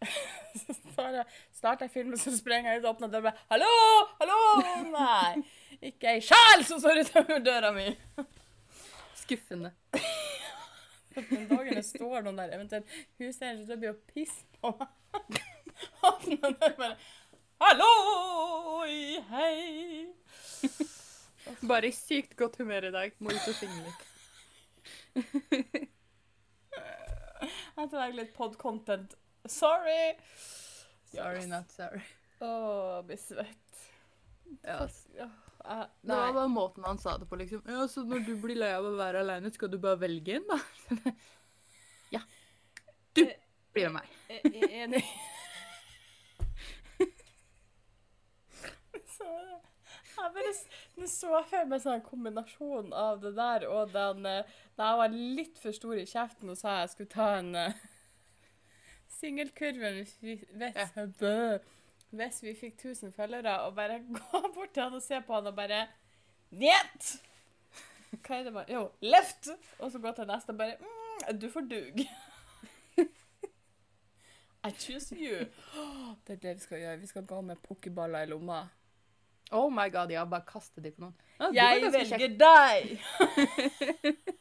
så tar jeg, starter jeg filmen, så sprenger jeg ut og åpner døra Hallo! Hallo! Nei! Ikke ei sjel som står utenfor døra mi! Skuffende. Den dagen det står noen der, eventuelt huseieren så blir jo pisse på meg. Åpner den bare Halloi, hei! Bare i sykt godt humør i dag. Må ut og synge litt. Jeg tar litt pod-content. Sorry! Sorry, not sorry. Å, blir svett. Ja. Ja, jeg- Det var Nei. bare måten han sa det på, liksom. Ja, så når du blir lei av å være aleine, skal du bare velge en, da? ja. Du blir med meg. Jeg er enig. Så, jeg bare, s- Nå så jeg for meg sånn kombinasjon av det der og den eh, Da jeg var litt for stor i kjeften og sa jeg skulle ta en uh, singelkurve hvis, vi- hvis, vi fikk 1000 følgere, og bare gå bort til han og se på han og bare Njet! Hva er det bare Jo, left! Og så gå til neste og bare mm, Du får dug. I choose you. Det er det vi skal gjøre. Vi skal gå med pokerballer i lomma. Oh my god, ja, bare kaste de på noen. Ja, Jeg velger kjekt. deg!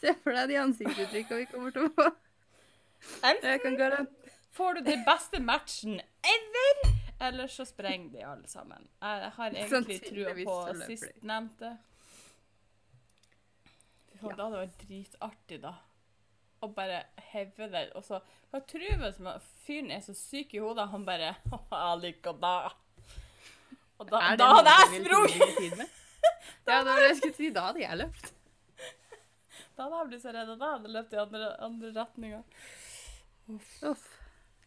Se for deg de ansiktsuttrykkene vi kommer til å få. Enten får du den beste matchen ever, eller så sprenger de alle sammen. Jeg har egentlig trua på sistnevnte. Ja. Det hadde vært dritartig, da. Å bare heve det. og så Hva tror du man- fyren er så syk i hodet, han bare Jeg liker deg. Og da, da hadde jeg sprunget! Ja, det var det jeg skulle si. Da hadde jeg løpt. Da hadde jeg blitt så redd, og da hadde jeg løpt i andre, andre retninger. Uff.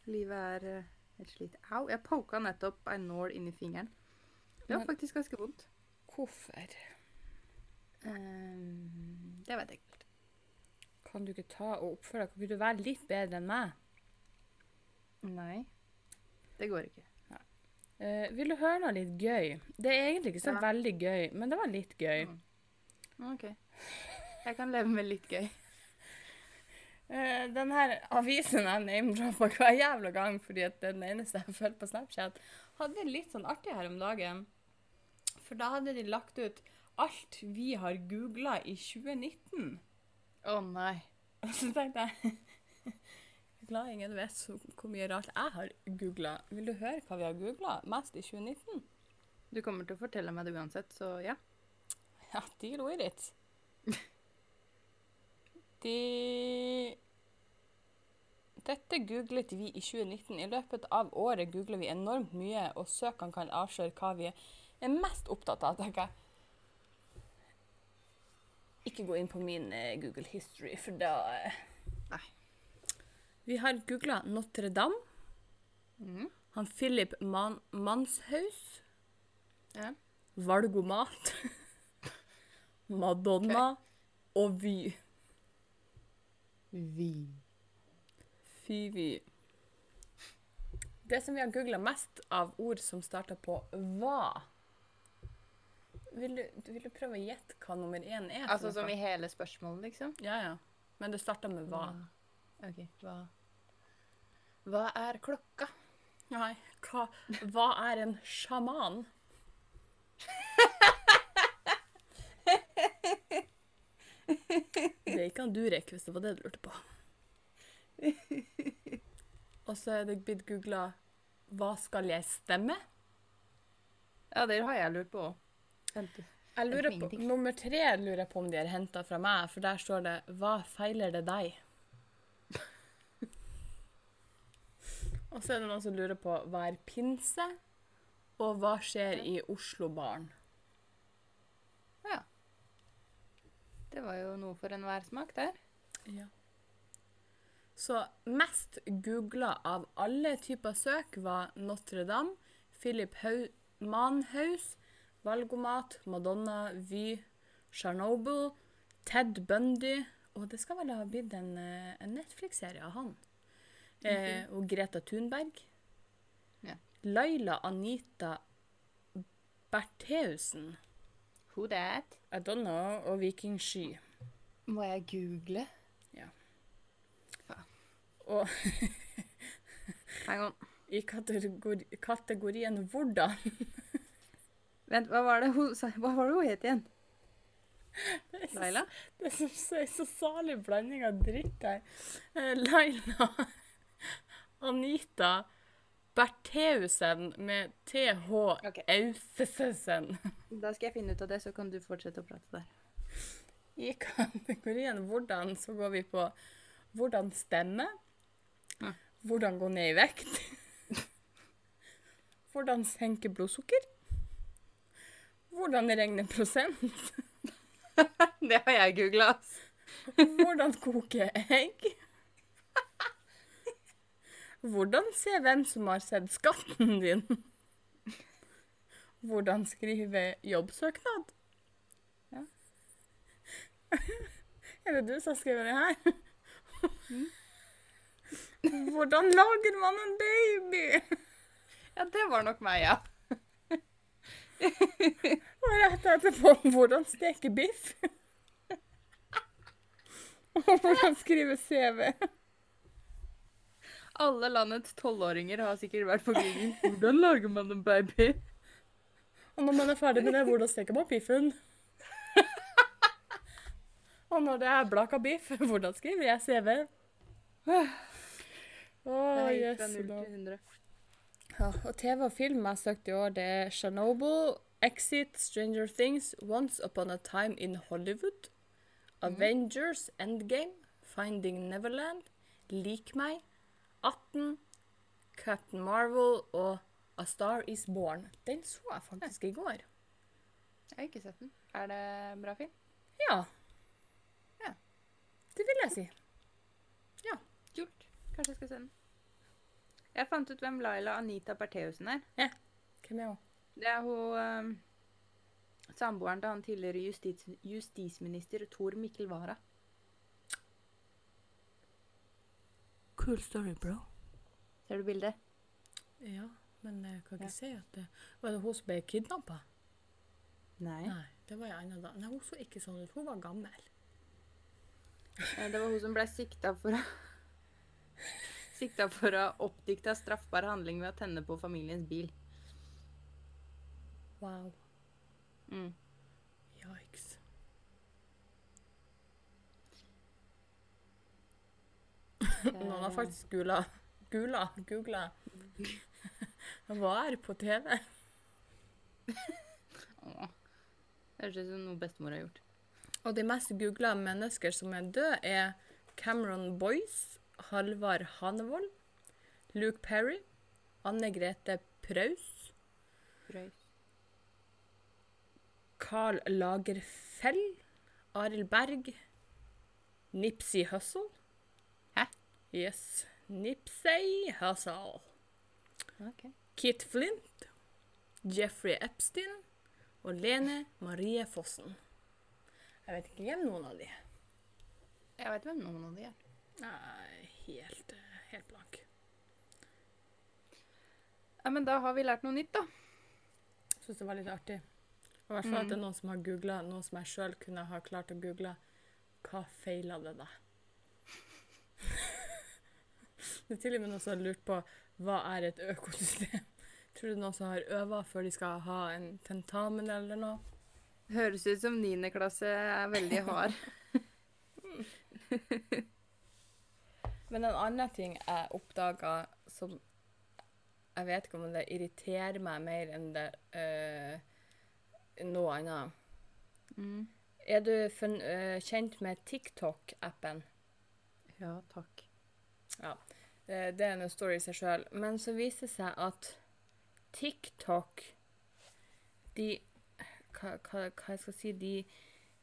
Livet er helt slitt. Au, jeg poka nettopp en nål inn i fingeren. Det var faktisk ganske vondt. Hvorfor? Um, det vet jeg ikke. Kan du ikke ta og oppføre deg? Kan ikke du være litt bedre enn meg? Nei, det går ikke. Uh, vil du høre noe litt gøy? Det er egentlig ikke så Ja. veldig gøy, men det var litt gøy. Mm. OK. Jeg kan leve med litt gøy. uh, den her avisen jeg name-droppa hver jævla gang fordi at den eneste jeg følger på Snapchat, hadde det litt sånn artig her om dagen. For da hadde de lagt ut alt vi har googla i 2019. Å nei. Og så tenkte jeg Glad ingen vet så, hvor mye rart jeg har googla. Vil du høre hva vi har googla mest i 2019? Du kommer til å fortelle meg det uansett, så ja. Ja, deal with it. De Dette googlet vi i 2019. I løpet av året googler vi enormt mye, og søkene kan avsløre hva vi er mest opptatt av, tenker jeg. Ikke gå inn på min eh, Google history, for da eh. Nei. Vi har googla Notre-Dame. Mm. Han Philip Man Manshaus. Ja. Valgomat. Madonna og Vy. Vi. Fy-vy. Det som vi har googla mest av ord som starter på hva vil du, vil du prøve å gjette hva nummer én er? Altså som i hele spørsmålet, liksom? Ja, ja. Men det starta med hva. OK, hva Hva er klokka? Nei, hva, hva er en sjaman? Det er ikke han Durek, hvis det var det du lurte på. Og så er det blitt googla 'Hva skal jeg stemme?' Ja, det har jeg lurt på òg. Jeg lurer på, nummer tre lurer jeg på om de har henta fra meg, for der står det 'Hva feiler det deg?' Og så er det noen som lurer på hva er pinse, og hva skjer i Oslo-baren? Ja. Det var jo noe for enhver smak der. Ja. Så mest googla av alle typer søk var Notre-Dame, Philip Hau Manhaus, Valgomat, Madonna, Vy, Chernobyl, Ted Bundy Og det skal vel ha blitt en, eh, en Netflix-serie av han. Eh, og Greta Thunberg. Ja. Laila Anita Bertheussen. Who that? I don't know. Og Viking Sky. Må jeg google? Ja. Og Hang on. i kategori kategorien 'hvordan' Vent, hva var det hun? Hva var det hun het igjen? Laila? Det er så, så, så salig blanding av dritt her. Eh, Laila Anita Bertheussen med TH Ok. Ausesen. Da skal jeg finne ut av det, så kan du fortsette å prate der. I kategorien 'hvordan' så går vi på hvordan stemme, hvordan gå ned i vekt, hvordan senke blodsukker, hvordan regne prosent, Det har jeg googla, hvordan koke egg, hvordan se hvem som har sett skatten din, hvordan skrive jobbsøknad. Ja. Er det du som har skrevet det her? Hvordan lager man en baby? Ja, det var nok meg, ja. Og rett etterpå hvordan steke biff. Og hvordan skrive CV. Alle landets tolvåringer har sikkert vært på Google. Hvordan lager man en baby? Og når man er ferdig med det, hvordan steker man biffen? Og når det er blaka biff, hvordan skriver jeg CV? Å, Det gikk og TV og film jeg har søkt i år, det er Chernobyl, Exit, Stranger Things, Once Upon a Time in Hollywood, Avengers, Endgame, Finding Neverland, Lik meg, 18, Captain Marvel og A Star Is Born. Den så jeg faktisk i går. Jeg har ikke sett den. Er det en bra film? Ja. Ja. Det vil jeg si. Ja. Kult. Kanskje jeg skal se den. Jeg fant ut hvem Laila Anita Bertheussen er. Ja, Hvem er hun? Det er hun um, samboeren til han tidligere justis, justisminister Tor Mikkel Wara. Cool story, bro. Ser du bildet? Ja, men jeg kan ikke Ja. se at det Var det hun som ble kidnappa? Nei. Nei, det var en annen da. Nei, hun så ikke sånn ut. Hun var gammel. Eh, Det var hun som ble sikta for å Sikta for å ha oppdikta straffbar handling ved å tenne på familiens bil. Wow. Mm. Yikes. Noen har faktisk gula Gula? Googla. Hva er på TV? Høres ut som noe bestemor har gjort. Og de mest googla mennesker som er døde, er Cameron Boyce, Halvard Hanevold, Luke Perry, Anne Grete Preus, Frøys. Carl Lagerfeld, Arild Berg, Nipsey Hussle. Hæ? Yes. Nipsey Hussle. Okay. Kit Flint, Jeffrey Epstein og Lene Marie Fossen. Jeg vet ikke hvem noen av de er. Jeg vet hvem noen av de er. Nei, helt, eh, helt blank. Ja, men da har vi lært noe nytt, da. Syns det var litt artig. Og i hvert fall at det er noen som har googla noe som jeg sjøl kunne ha klart å google. Hva feila det, da? det er til og med noen som har lurt på hva er et økosystem. Tror du noen som har øva før de skal ha en tentamen eller noe? Høres ut som 9. klasse er veldig hard. Men en annen ting jeg oppdaga som Jeg vet ikke om det irriterer meg mer enn det øh, noe annet. Mm. Er du fun, øh, kjent med TikTok-appen? Ja, takk. Ja. Det, det er en story i seg sjøl. Men så viser det seg at TikTok De Hva, hva, hva jeg skal si De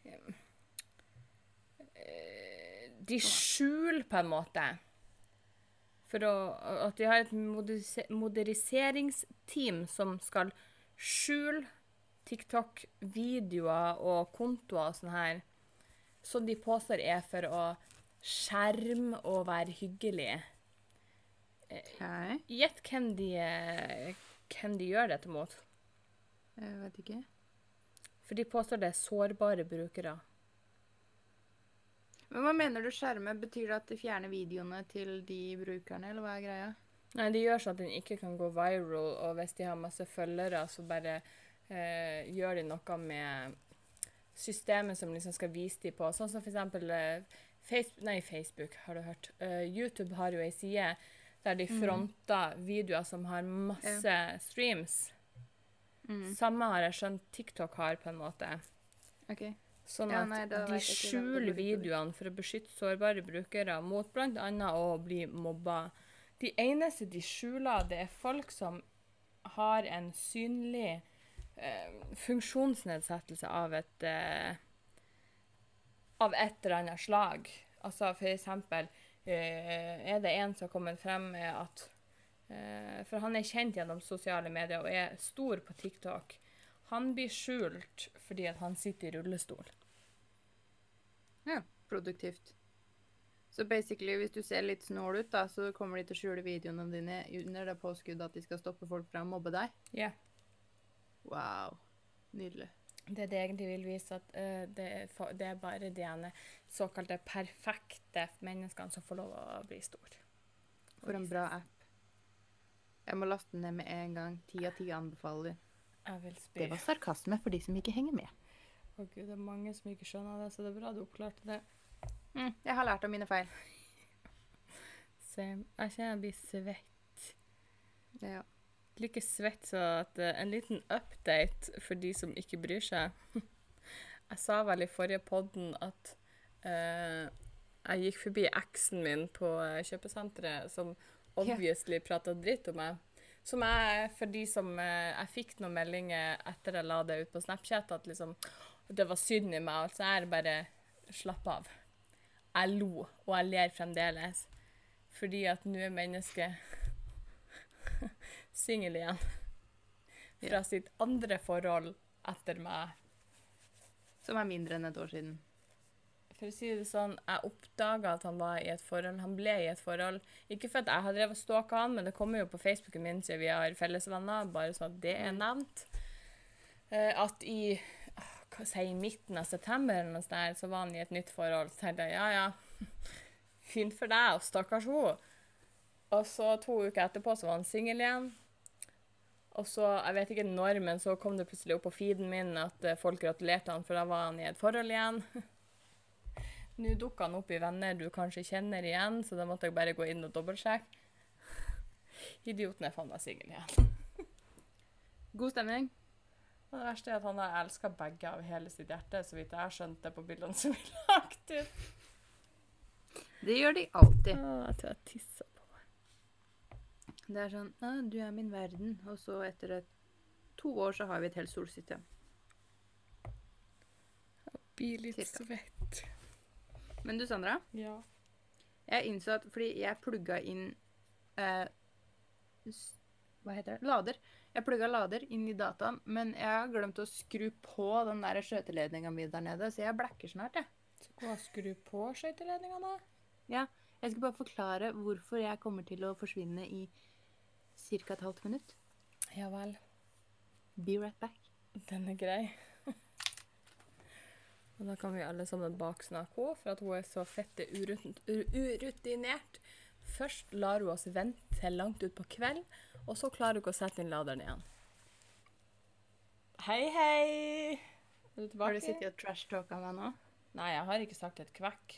eh, De skjuler på en måte for å, at de har et moderniseringsteam moderiseringsteam som skal skjule TikTok-videoer og kontoer og sånn her, som de påstår er for å skjerme og være hyggelig. Okay. Gjett hvem de, hvem de gjør dette mot. Jeg vet ikke. For de påstår det er sårbare brukere. Men hva mener du skjerme? Betyr det at de fjerner videoene til de brukerne, eller hva er greia? Nei, de gjør sånn at den ikke kan gå viral, og hvis de har masse følgere, så bare eh, gjør de noe med systemet som liksom skal vise dem på. Sånn som for eksempel eh, Facebook, nei, Facebook, har du hørt. Uh, YouTube har jo ei side der de Mm. fronter videoer som har masse streams. Mm. Samme har jeg skjønt TikTok har, på en måte. OK. Sånn Ja, at nei, da de skjuler videoene for å beskytte sårbare brukere mot bl.a. å bli mobba. De eneste de skjuler, det er folk som har en synlig eh, funksjonsnedsettelse av et eh, av et eller annet slag. Altså eksempel eh, er det en som har kommet frem med at eh, For han er kjent gjennom sosiale medier og er stor på TikTok. Han blir skjult fordi at han sitter i rullestol. Ja, produktivt. Så basically, hvis du ser litt snål ut, da, så kommer de til å skjule videoene dine under det påskuddet at de skal stoppe folk fra å mobbe deg? Ja. Wow. Nydelig. Det det egentlig vil vise, at uh, det, er, for, det er bare de såkalte perfekte menneskene som får lov å bli stor. For en bra app. Jeg må laste den ned med en gang. Ti av ti anbefaler. Det var sarkasme for de som ikke henger med. Å gud, det er mange som ikke skjønner det, så det er bra du oppklarte det. Mm, jeg har lært av mine feil. Same. Jeg kjenner jeg blir svett. Ja. Like svett så at eh, en liten update for de som ikke bryr seg. jeg sa vel i forrige podden at uh, jeg gikk forbi eksen min på eh, kjøpesenteret, som obviously prata dritt om meg. Som jeg, for de som eh, Jeg fikk noen meldinger etter jeg la det ut på Snapchat, at liksom det var synd i meg. Altså, jeg bare Slapp av. Jeg lo, og jeg ler fremdeles. Fordi at nå er mennesket singel igjen. Fra sitt andre forhold etter meg. Som er mindre enn et år siden. For å si det sånn, jeg oppdaga at han var i et forhold. Han ble i et forhold. Ikke for at jeg har drevet stalka han, men det kommer jo på Facebooken min siden vi har fellesvenner, bare sånn at det er nevnt. Uh, at i ah, hva sier midten av september eller noe der, så var han i et nytt forhold. Så tenkte jeg ja, ja, fint for deg, og stakkars hun. Og så to uker etterpå så var han singel igjen. Og så, jeg vet ikke når, men så kom det plutselig opp på feeden min at eh, folk gratulerte han, for da var han i et forhold igjen. Nå dukka han opp i venner du kanskje kjenner igjen, så da måtte jeg bare gå inn og dobbeltsjekke. Idioten er faen meg singel igjen. God stemning. Og det verste er at han har elska begge av hele sitt hjerte, så vidt jeg har skjønt det på bildene som er lagt ut. Det gjør de alltid. Å, jeg tror jeg tissa på meg. Det er sånn Å, 'Du er min verden', og så etter et, to år så har vi et helt solsystem. Blir litt Cirka. svett. Men du, Sandra. Ja. Jeg innså at fordi jeg plugga inn eh, Hva heter det? Lader. Jeg plugga lader inn i dataen, men jeg har glemt å skru på den der skjøteledninga mi der nede, så jeg blekker snart, jeg. Gå skru på skøyteledninga, da. Ja. Jeg skal bare forklare hvorfor jeg kommer til å forsvinne i ca. et halvt minutt. Ja vel. Be right back. Den er grei. Og da kan vi alle sammen baksnakke henne for at hun er så fette urut- urutinert. Først lar hun oss vente til langt utpå kveld, og så klarer hun ikke å sette inn laderen igjen. Hei, hei! Er du tilbake? Har du sittet og trash-talka meg nå? Nei, jeg har ikke sagt et kvekk.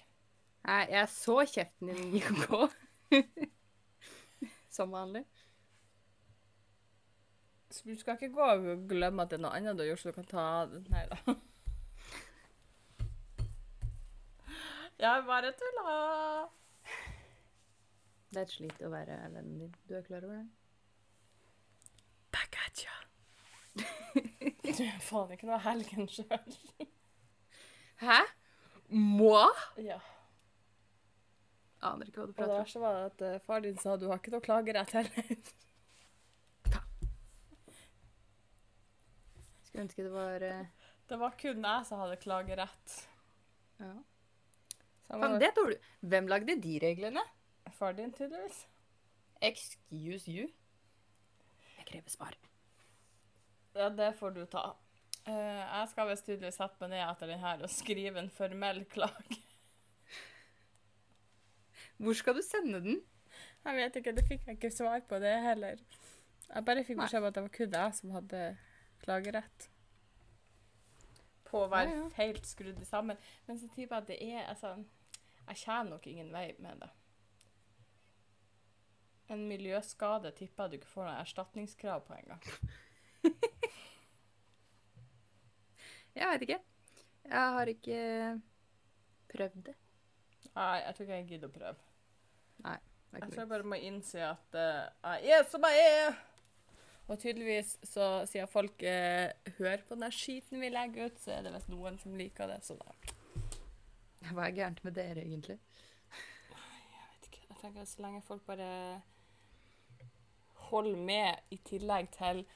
Nei, jeg så kjeften din gikk gå. Som vanlig. Så du skal ikke gå og glemme at det er noe annet du har gjort, så du kan ta det. Nei da. Jeg bare tulla. Det er et slit å være vennen din. Du er klar over det? Back at ya. Du er faen ikke noe helgen sjøl. Hæ? Moi? Ja. Aner ikke hva du Og det prater om. verste var at uh, far din sa du har ikke noe klagerett heller. Skulle ønske det var uh... Det var kun jeg som hadde klagerett. Ja. Må- det tror du. Hvem lagde de reglene? Far din, tydeligvis. Excuse you. Jeg krever svar. Ja, det får du ta. Uh, jeg skal visst tydeligvis sette meg ned etter den her og skrive en formell klage. Hvor skal du sende den? Jeg vet ikke, det fikk jeg ikke svar på det heller. Jeg bare fikk beskjed om at det var kun jeg som hadde klagerett. på å være Ja, ja. helt skrudd sammen. Men så tipper jeg at det er altså Jeg tjener nok ingen vei med det. En miljøskade tipper jeg du ikke får noe erstatningskrav på engang. Jeg vet ikke. Jeg har ikke prøvd det. Nei, jeg tror ikke jeg gidder å prøve. Ikke Jeg tror jeg bare må innse at uh, jeg er som jeg er. Og tydeligvis, så siden folk uh, hører på den skiten vi legger ut, så er det visst noen som liker det. Så da Hva er gærent med dere, egentlig? jeg vet ikke. Jeg tenker at så lenge folk bare holder med i tillegg til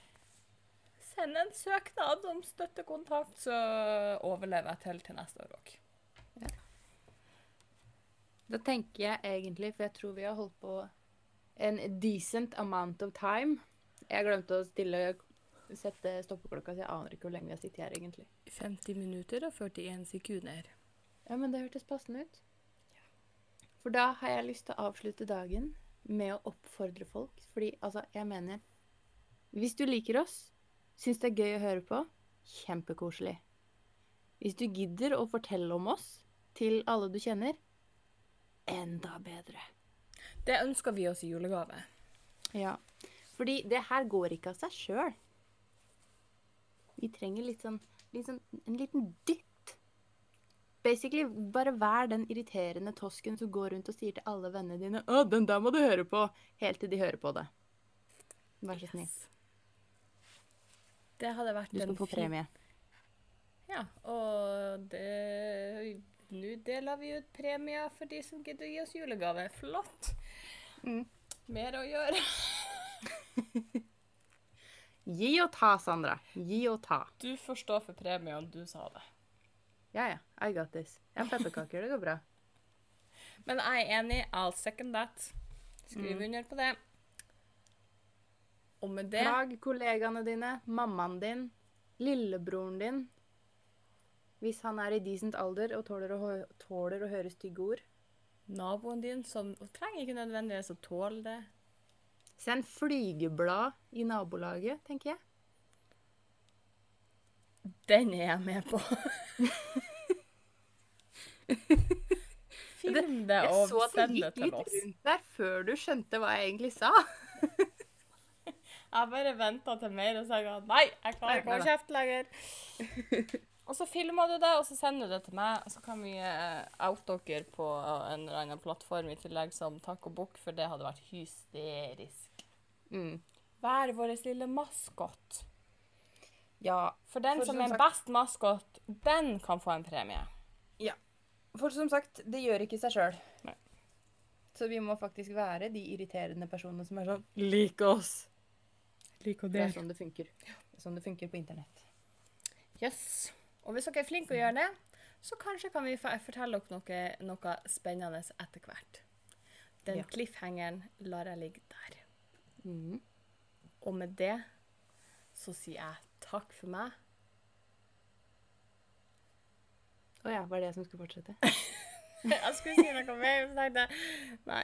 Send en søknad om støttekontakt, så overlever jeg til til neste år òg. Da tenker jeg egentlig, for jeg tror vi har holdt på en decent amount of time. Jeg glemte å stille sette stoppeklokka, så jeg aner ikke hvor lenge vi har sittet her, egentlig. 50 minutter og 41 sekunder. Ja, men det hørtes passende ut. For da har jeg lyst til å avslutte dagen med å oppfordre folk. Fordi, altså, jeg mener Hvis du liker oss, syns det er gøy å høre på, kjempekoselig. Hvis du gidder å fortelle om oss til alle du kjenner, enda bedre. Det ønsker vi oss i julegave. Ja. Fordi det her går ikke av seg sjøl. Vi trenger litt sånn, litt sånn en liten dytt. Basically, bare vær den irriterende tosken som går rundt og sier til alle vennene dine 'Å, den der må du høre på', helt til de hører på det. Vær så snill. Det hadde vært Du skal en få fin- premie. Ja, og det Nå deler vi ut premier for de som gidder å gi oss julegave. Flott! Mm. Mer å gjøre. Gi og ta, Sandra. Gi og ta. Du får stå for premien, du sa det. Ja, ja. I got this. Jeg har pepperkaker. Det går bra. Men jeg er enig. I'll second that. Skriv Mm. under på det. Og med det Plag kollegaene dine, mammaen din, lillebroren din. Hvis han er i decent alder og tåler å, tåler å høre stygge ord. naboen din, som trenger ikke nødvendigvis å tåle det Send flygeblad i nabolaget, tenker jeg. Den er jeg med på. Film det og Jeg og så at det send det gikk litt rundt der før du skjønte hva jeg egentlig sa. Jeg bare venta til mer og sa at nei, jeg klarer ikke å kjeft lenger. Og så filmer du det, og så sender du det til meg. Og så kan vi eh, oute dere på en eller annen plattform i tillegg som takk og bukk, for det hadde vært hysterisk. Mm. Vær vår lille maskot. Ja, For den For som som er sagt- best maskot, den kan få en premie. Ja. for som sagt, det gjør ikke seg sjøl. Så vi må faktisk være de irriterende personene som er sånn Lik oss! Lik og Det er sånn det funker. Det er sånn det funker på internett. Yes. Og hvis dere er flinke å gjøre det, så kanskje kan vi fortelle dere noe, noe spennende etter hvert. Den Ja. cliffhangeren lar jeg ligge der. Mm. Og med det så sier jeg takk for meg. Å ja, var det jeg som skulle fortsette? Jeg skulle si noe mer, men tenkte nei.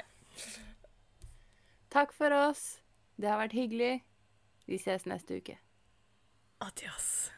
Takk for oss. Det har vært hyggelig. Vi ses neste uke. Adios.